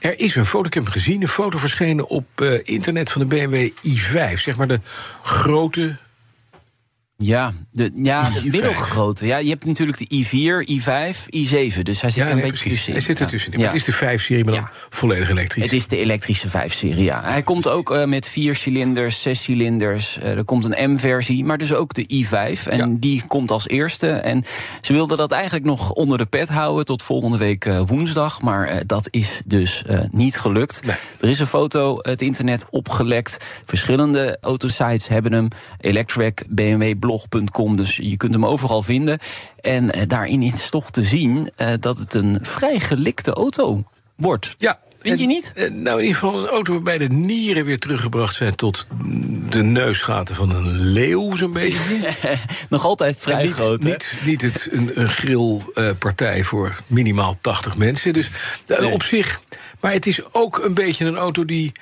Er is een foto, ik heb hem gezien, een foto verschenen op eh, internet van de BMW i5. Zeg maar de grote Ja, de, ja, de I5. middelgrote. Ja, je hebt natuurlijk de i4, i5, i7. Dus hij zit Ja, er een nee, beetje tussenin. Hij zit er tussenin. Ja. Het is de 5-serie, maar dan Ja. volledig elektrisch. Het is de elektrische 5-serie, ja. Hij komt ook eh, met vier cilinders, zes cilinders. Eh, er komt een M-versie, maar dus ook de i5. En die komt als eerste. En ze wilden dat eigenlijk nog onder de pet houden... tot volgende week eh, woensdag. Maar dat is dus niet gelukt. Nee. Er is een foto het internet opgelekt. Verschillende autosites hebben hem. Electrek, bmwblog.com, dus je kunt hem overal vinden. En eh, daarin is toch te zien eh, dat het een vrij gelikte auto wordt. Ja. Vind je niet? eh, nou, in ieder geval een auto waarbij de nieren weer teruggebracht zijn... tot de neusgaten van een leeuw, zo'n beetje. Nog altijd vrij niet, groot. hè? Niet, niet het, een, een grillpartij voor minimaal 80 mensen. Dus Nee. op zich. Maar het is ook een beetje een auto die.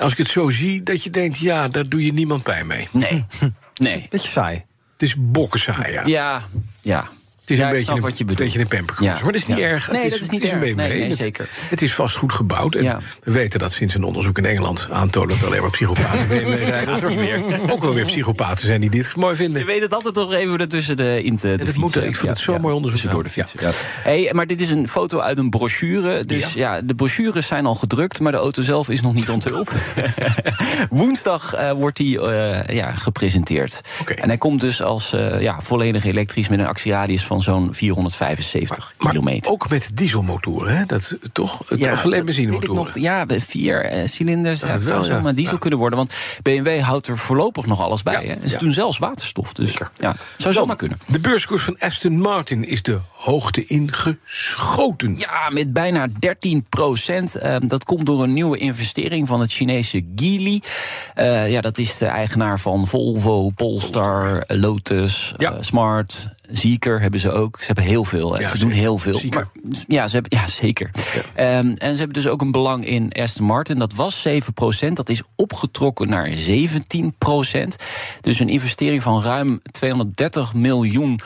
Als ik het zo zie, dat je denkt: ja, daar doe je niemand pijn mee. Nee. Nee. Beetje saai. Het is bokkensaai, ja. Ja, ja. Het is Ja, een beetje een, wat je bedoelt. beetje een pampercross. Ja. Maar dat is niet Ja. erg. Nee, het dat is niet het een. BMW. Nee, zeker. Het is vast goed gebouwd. En we weten dat sinds een onderzoek in Engeland aantoont... dat alleen maar psychopaten rijden. Ook wel weer psychopaten zijn die dit mooi vinden. Je weet het altijd toch even ertussen de in te, dat moet. Ik vind het zo mooi onderzoek tussendoor de fietsen. Hey, maar dit is een foto uit een brochure. Dus ja. de brochures zijn al gedrukt, maar de auto zelf is nog niet onthuld. Woensdag eh, wordt die eh, ja, gepresenteerd. En hij komt dus als eh, ja, volledig elektrisch met een actieradius van zo'n 475 Maar kilometer. ook met dieselmotoren, hè? Dat toch? Het ja, alleen benzinemotoren. Ja, vier eh, cilinders. Dat zou wel, ja. zomaar diesel Ja. kunnen worden. Want BMW houdt er voorlopig nog alles bij. Ja, Hè. En ze doen zelfs waterstof. Dus ja, zou zomaar kunnen. De beurskoers van Aston Martin is de hoogte ingeschoten. Ja, met bijna 13 procent. dat komt door een nieuwe investering van het Chinese Geely. Eh, ja, dat is de eigenaar van Volvo, Polestar, Lotus, Ja. eh, Smart. Zieker hebben ze ook. Ze hebben heel veel. hè. Ja, ze doen zeker. heel veel. Maar, ja, ze hebben, ja, zeker. Ehm, en ze hebben dus ook een belang in Aston Martin. Dat was 7% Dat is opgetrokken naar 17% Dus een investering van ruim 230 miljoen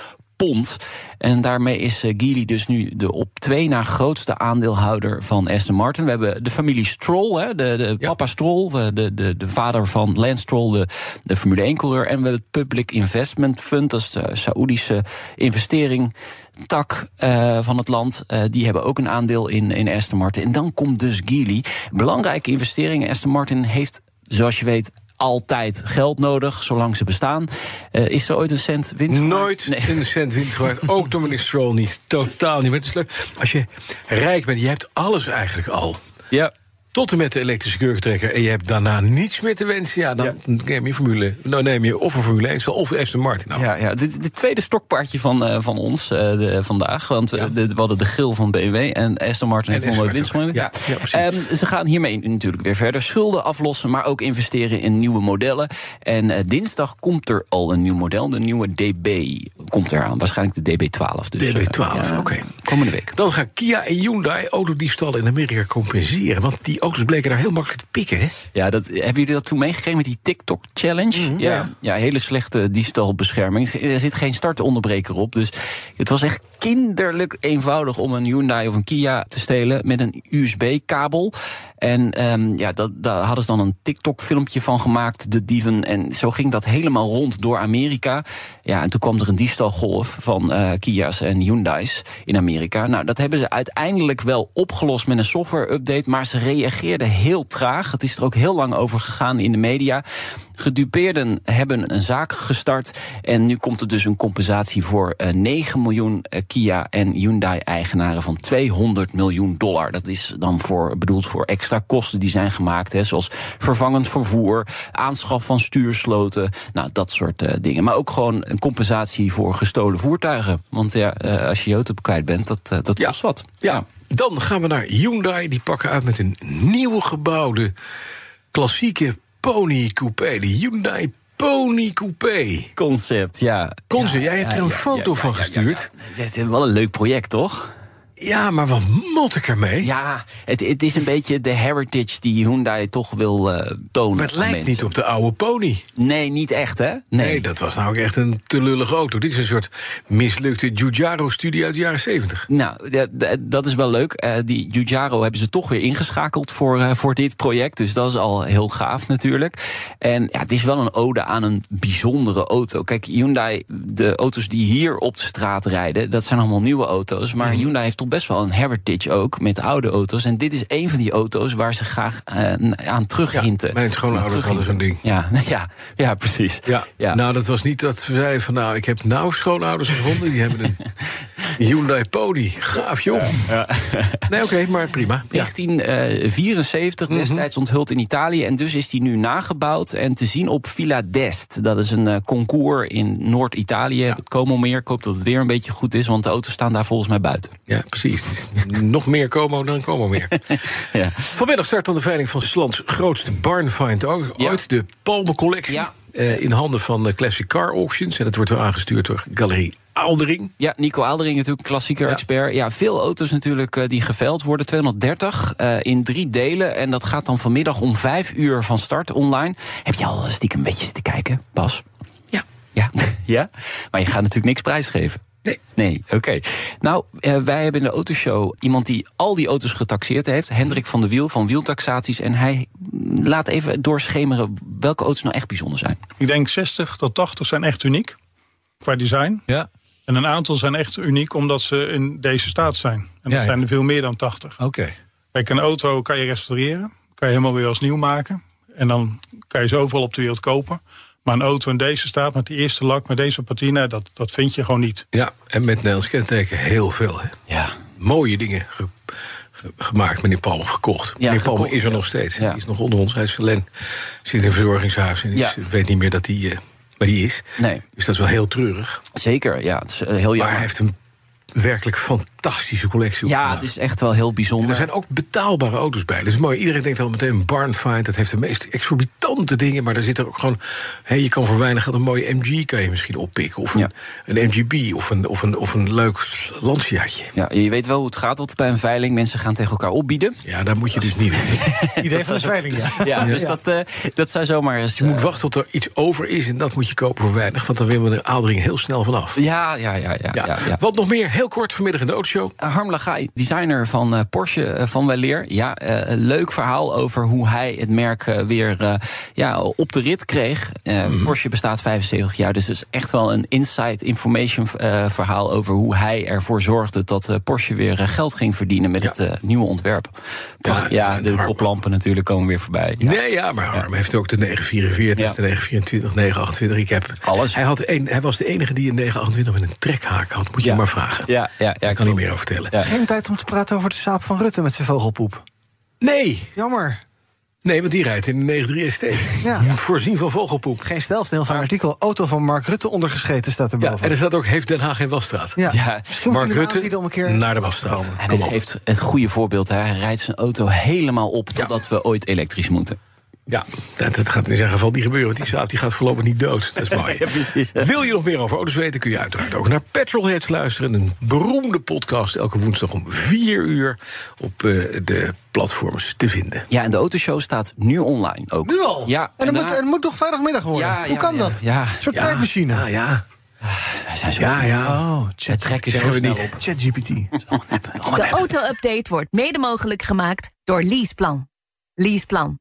pond. En daarmee is eh, Geely dus nu de op twee na grootste aandeelhouder van Aston Martin. We hebben de familie Stroll, hè, de, de Ja. papa Stroll, eh, de, de, de vader van Lance Stroll, de, de Formule 1-coureur. En we hebben het Public Investment Fund, dat is de Saoedische investering. Tak eh, van het land, eh, die hebben ook een aandeel in, in Aston Martin. En dan komt dus Geely. Belangrijke investeringen. Aston Martin heeft, zoals je weet, altijd geld nodig, zolang ze bestaan. Eh, is er ooit een cent winst? Nooit Nee. een cent winst gemaakt. Ook door meneer Stroll niet. Totaal niet. Maar het is leuk. Als je rijk bent, je hebt alles eigenlijk al. Ja. Tot en met de elektrische kurkentrekker. En je hebt daarna niets meer te wensen. Ja, dan neem je Formule. Nou, neem je of een Formule 1 of Aston Martin. Nou, Ja, ja. De, de tweede stokpaardje van, eh, van ons eh, de, vandaag. Want eh, de, we hadden de grill van BMW en Aston Martin heeft nog winst. Ja, ja, precies. Ehm, ze gaan hiermee natuurlijk weer verder. Schulden aflossen, maar ook investeren in nieuwe modellen. En dinsdag komt er al een nieuw model. De nieuwe DB komt eraan. Waarschijnlijk de DB12. Dus, eh, DB12, ja, oké. Komende week. Dan gaan Kia en Hyundai autodiefstallen in Amerika compenseren. Want die auto's bleken daar heel makkelijk te pikken, hè? Ja, dat, hebben jullie dat toen meegekregen met die TikTok-challenge? Mhm, ja. ja, hele slechte diefstalbescherming. Er zit geen startonderbreker op. Dus het was echt kinderlijk eenvoudig om een Hyundai of een Kia te stelen met een USB-kabel. En ehm, ja, dat, daar hadden ze dan een TikTok-filmpje van gemaakt, de dieven. En zo ging dat helemaal rond door Amerika. Ja, en toen kwam er een diefstalgolf van eh, Kia's en Hyundai's in Amerika. Nou, dat hebben ze uiteindelijk wel opgelost met een software-update. Maar ze reageerden heel traag. Het is er ook heel lang over gegaan in de media. Gedupeerden hebben een zaak gestart. En nu komt er dus een compensatie voor eh, 9 miljoen eh, Kia en Hyundai-eigenaren van 200 miljoen dollar. Dat is dan voor, bedoeld voor extra kosten die zijn gemaakt. Hè, zoals vervangend vervoer, aanschaf van stuursloten. Nou, dat soort eh, dingen. Maar ook gewoon een compensatie voor gestolen voertuigen. Want ja, eh, als je je auto kwijt bent, dat, eh, dat Ja. kost wat. Ja. Dan gaan we naar Hyundai. Die pakken uit met een nieuw gebouwde klassieke pony coupé. De Hyundai Pony Coupé. Concept, ja. Concept, jij hebt er een foto van gestuurd. Het is wel een leuk project, toch? Ja, maar wat mot ik ermee? Ja, het, het is een beetje de heritage die Hyundai toch wil eh, tonen. maar het lijkt mensen. niet op de oude pony. Nee, niet echt, hè? Nee. dat was nou ook echt een te lullige auto. Dit is een soort mislukte Giugiaro-studie uit de jaren 70. Nou, dat is wel leuk. Eh, die Giugiaro hebben ze toch weer ingeschakeld voor, eh, voor dit project. Dus dat is al heel gaaf natuurlijk. En ja, het is wel een ode aan een bijzondere auto. Kijk, Hyundai, de auto's die hier op de straat rijden... dat zijn allemaal nieuwe auto's. Maar Hyundai heeft toch best wel een heritage ook met oude auto's. En dit is een van die auto's waar ze graag eh, aan terughinten. Ja, mijn schoonouders hadden zo'n ding. Ja, ja, ja precies. Ja. Ja. nou dat was niet dat ze zeiden van... nou, ik heb nou schoonouders gevonden, die hebben een Hyundai Pony. Gaaf, joh. Nee, oké, maar prima. Ja. 1974, destijds onthuld in Italië. En dus is die nu nagebouwd en te zien op Villa d'Est. Dat is een eh, concours in Noord-Italië. Het Como meer. Ik hoop dat het weer een beetje goed is, want de auto's staan daar volgens mij buiten. ja, precies. Nog meer Como dan Como meer. Ja. Vanmiddag start dan de veiling van Slands grootste barnfind ook. Ja. Ooit de Palmencollectie. Ja. eh, in handen van de Classic Car Auctions. En dat wordt weer aangestuurd door Galerie Aaldering. Ja, Nico Aaldering natuurlijk, klassieker Ja. expert. Ja, veel auto's natuurlijk eh, die geveild worden. 230 eh, in drie delen. En dat gaat dan vanmiddag om vijf uur van start online. Heb je al stiekem een beetje zitten kijken, Bas? Ja. Ja? ja? Maar je gaat natuurlijk niks prijsgeven. Nee. Nee, oké. Nou, eh, wij hebben in de autoshow iemand die al die auto's getaxeerd heeft. Hendrik van der Wiel van Wieltaxaties. En hij mm, laat even doorschemeren welke auto's nou echt bijzonder zijn. Ik denk 60 tot 80 zijn echt uniek qua design. Ja, En een aantal zijn echt uniek omdat ze in deze staat zijn. En dat Ja, ja. zijn er veel meer dan 80. oké. Kijk, een auto kan je restaureren. Kan je helemaal weer als nieuw maken. En dan kan je ze overal op de wereld kopen. Maar een auto in deze staat met die eerste lak, met deze patina, dat, dat vind je gewoon niet. Ja, en met Nederlands kenteken heel veel. Hè. Ja. Mooie dingen ge- ge- gemaakt. Meneer Palmer gekocht. Ja, Meneer Palmer is er ja. nog steeds. Ja. Hij is nog onder ons. Hij is verlen. Zit in een verzorgingshuis. En is- Ja. weet niet meer dat hij, eh, waar hij is. Nee, Dus dat is wel heel treurig. zeker. Ja, het is eh, heel Maar jammer. hij heeft een werkelijk fantastische collectie Ja, het is echt wel heel En bijzonder. er zijn ook betaalbare auto's bij. Dat is mooi. Iedereen denkt al meteen Barnfind. Dat heeft de meest exorbitante dingen. Maar daar zit er ook gewoon... Hè, je kan voor weinig geld een mooie MG kan je misschien oppikken. Of een, Ja. een MGB. Of een, of, een, of een leuk Lanciaatje. Ja, je weet wel hoe het gaat altijd bij een veiling. Mensen gaan tegen elkaar opbieden. Ja, daar moet je dus niet. Idee van de veiling, ja. Ja, dus Dat, eh, dat zou zomaar eens... Je moet eh, wachten tot er iets over is. En dat moet je kopen voor weinig. Want dan willen we de aaldering heel snel vanaf. ja, ja, ja, ja, ja, Ja. ja. Wat nog meer? Heel kort vanmiddag in de Harm Lagai, designer van eh, Porsche eh, van Weleer. Ja, eh, een leuk verhaal over hoe hij het merk weer ja, op de rit kreeg. Mhm. Porsche bestaat 75 jaar, dus het is echt wel een inside information verhaal over hoe hij ervoor zorgde dat Porsche weer geld ging verdienen met Ja. het nieuwe ontwerp. Ja, de koplampen natuurlijk komen weer voorbij. Ja. Nee, ja, maar Harm heeft ook de 944, Ja. de 924, 928. Ik heb Alles. Hij, had een, hij was de enige die een 928 met een trekhaak had. Moet je maar vragen. Ja, ja, ja, Daar kan niet klopt. Meer over vertellen. Ja. Geen tijd om te praten over de saap van Rutte met zijn vogelpoep. Nee, Jammer. nee, want die rijdt in de 93 ST. Ja. Voorzien van vogelpoep. Geen stelft, een heel fijn artikel. Auto van Mark Rutte ondergescheten staat Ja, erboven. en er staat ook, heeft Den Haag geen wasstraat? Ja. Ja. Misschien Mark Rutte om een keer... naar de wasstraat. En hij op. geeft het goede voorbeeld. Hè. Hij rijdt zijn auto helemaal op totdat we ooit elektrisch moeten. Ja, dat, dat gaat in zijn geval niet gebeuren. Want die die gaat voorlopig niet dood. Dat is mooi. Ja, precies. Wil je nog meer over auto's weten, kun je uiteraard ook naar Petrolheads luisteren. Een beroemde podcast elke woensdag om 4 uur op eh, de platforms te vinden. Ja, en de autoshow staat nu online ook. Nu al? Ja. En dan na- moet, het moet toch vrijdagmiddag worden? Ja, Hoe ja, kan ja, dat? ja. Een soort Ja, tijdmachine. Ja, ja. Wij zijn zo Ja, snel. ja. Oh, Het chat, trekken Zeggen we niet. ChatGPT. De auto-update wordt mede mogelijk gemaakt door Leaseplan. Leaseplan.